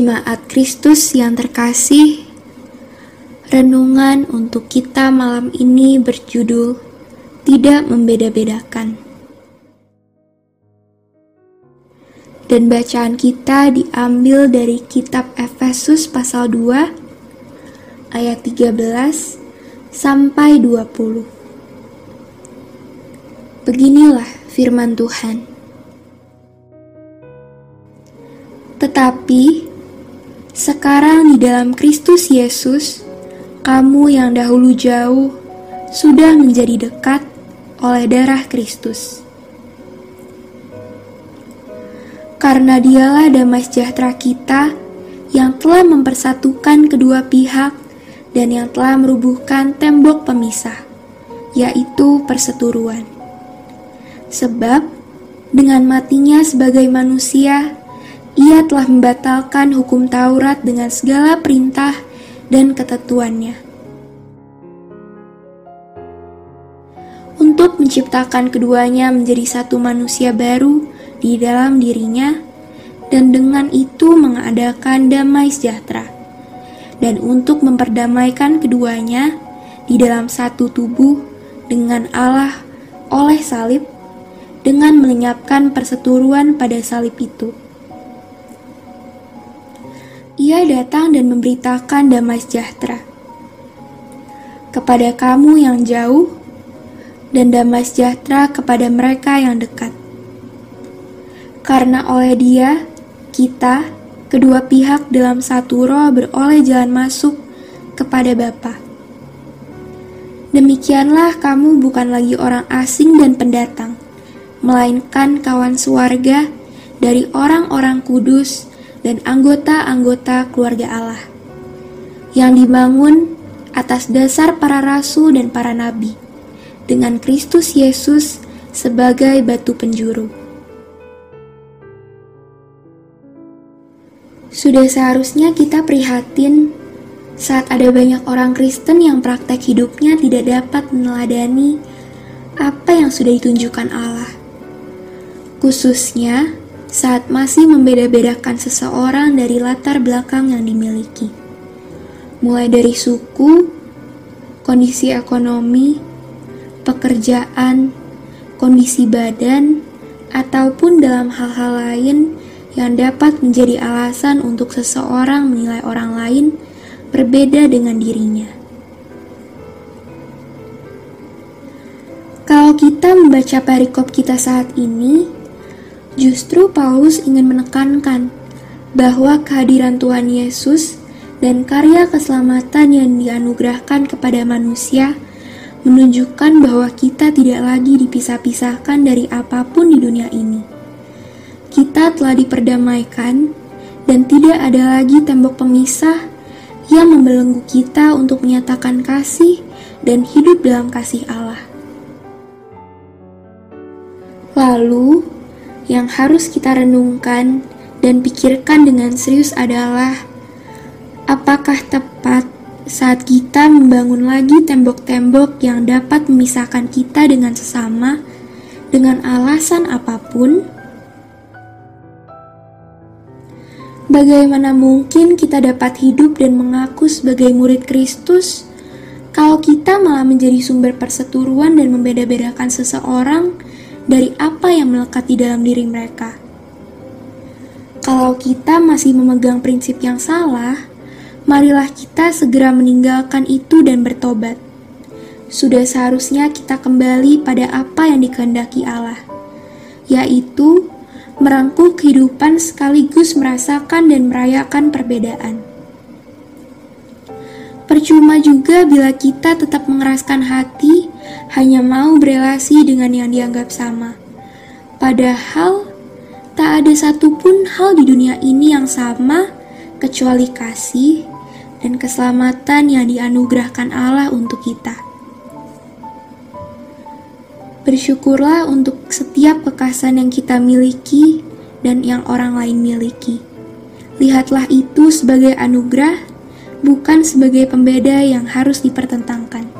Jemaat Kristus yang terkasih, renungan untuk kita malam ini berjudul "Tidak Membeda-bedakan". Dan bacaan kita diambil dari kitab Efesus pasal 2 ayat 13 sampai 20. Beginilah firman Tuhan. Tetapi sekarang di dalam Kristus Yesus, kamu yang dahulu jauh sudah menjadi dekat oleh darah Kristus. Karena dialah damai sejahtera kita yang telah mempersatukan kedua pihak dan yang telah merubuhkan tembok pemisah, yaitu perseturuan. Sebab, dengan matinya sebagai manusia, ia telah membatalkan hukum Taurat dengan segala perintah dan ketentuannya. Untuk menciptakan keduanya menjadi satu manusia baru di dalam dirinya, dan dengan itu mengadakan damai sejahtera, dan untuk memperdamaikan keduanya di dalam satu tubuh dengan Allah oleh salib, dengan melenyapkan perseturuan pada salib itu ia datang dan memberitakan damai sejahtera kepada kamu yang jauh dan damai sejahtera kepada mereka yang dekat. Karena oleh dia, kita, kedua pihak dalam satu roh beroleh jalan masuk kepada Bapa. Demikianlah kamu bukan lagi orang asing dan pendatang, melainkan kawan sewarga dari orang-orang kudus dan anggota-anggota keluarga Allah yang dibangun atas dasar para rasul dan para nabi dengan Kristus Yesus sebagai batu penjuru. Sudah seharusnya kita prihatin saat ada banyak orang Kristen yang praktek hidupnya tidak dapat meneladani apa yang sudah ditunjukkan Allah. Khususnya saat masih membeda-bedakan seseorang dari latar belakang yang dimiliki, mulai dari suku, kondisi ekonomi, pekerjaan, kondisi badan, ataupun dalam hal-hal lain yang dapat menjadi alasan untuk seseorang menilai orang lain berbeda dengan dirinya. Kalau kita membaca perikop kita saat ini, Justru Paulus ingin menekankan bahwa kehadiran Tuhan Yesus dan karya keselamatan yang dianugerahkan kepada manusia menunjukkan bahwa kita tidak lagi dipisah-pisahkan dari apa pun di dunia ini. Kita telah diperdamaikan dan tidak ada lagi tembok pemisah yang membelenggu kita untuk menyatakan kasih dan hidup dalam kasih Allah. Lalu, yang harus kita renungkan dan pikirkan dengan serius adalah apakah tepat saat kita membangun lagi tembok-tembok yang dapat memisahkan kita dengan sesama dengan alasan apa pun? Bagaimana mungkin kita dapat hidup dan mengaku sebagai murid Kristus kalau kita malah menjadi sumber perseturuan dan membeda-bedakan seseorang dari apa yang melekat di dalam diri mereka. Kalau kita masih memegang prinsip yang salah, marilah kita segera meninggalkan itu dan bertobat. Sudah seharusnya kita kembali pada apa yang dikehendaki Allah, yaitu merangkul kehidupan sekaligus merasakan dan merayakan perbedaan. Percuma juga bila kita tetap mengeraskan hati hanya mau berelasi dengan yang dianggap sama. Padahal tak ada satupun hal di dunia ini yang sama kecuali kasih dan keselamatan yang dianugerahkan Allah untuk kita. Bersyukurlah untuk setiap kekasan yang kita miliki dan yang orang lain miliki. Lihatlah itu sebagai anugerah bukan sebagai pembeda yang harus dipertentangkan.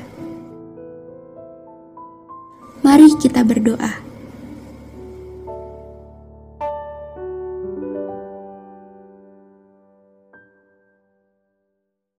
Mari kita berdoa.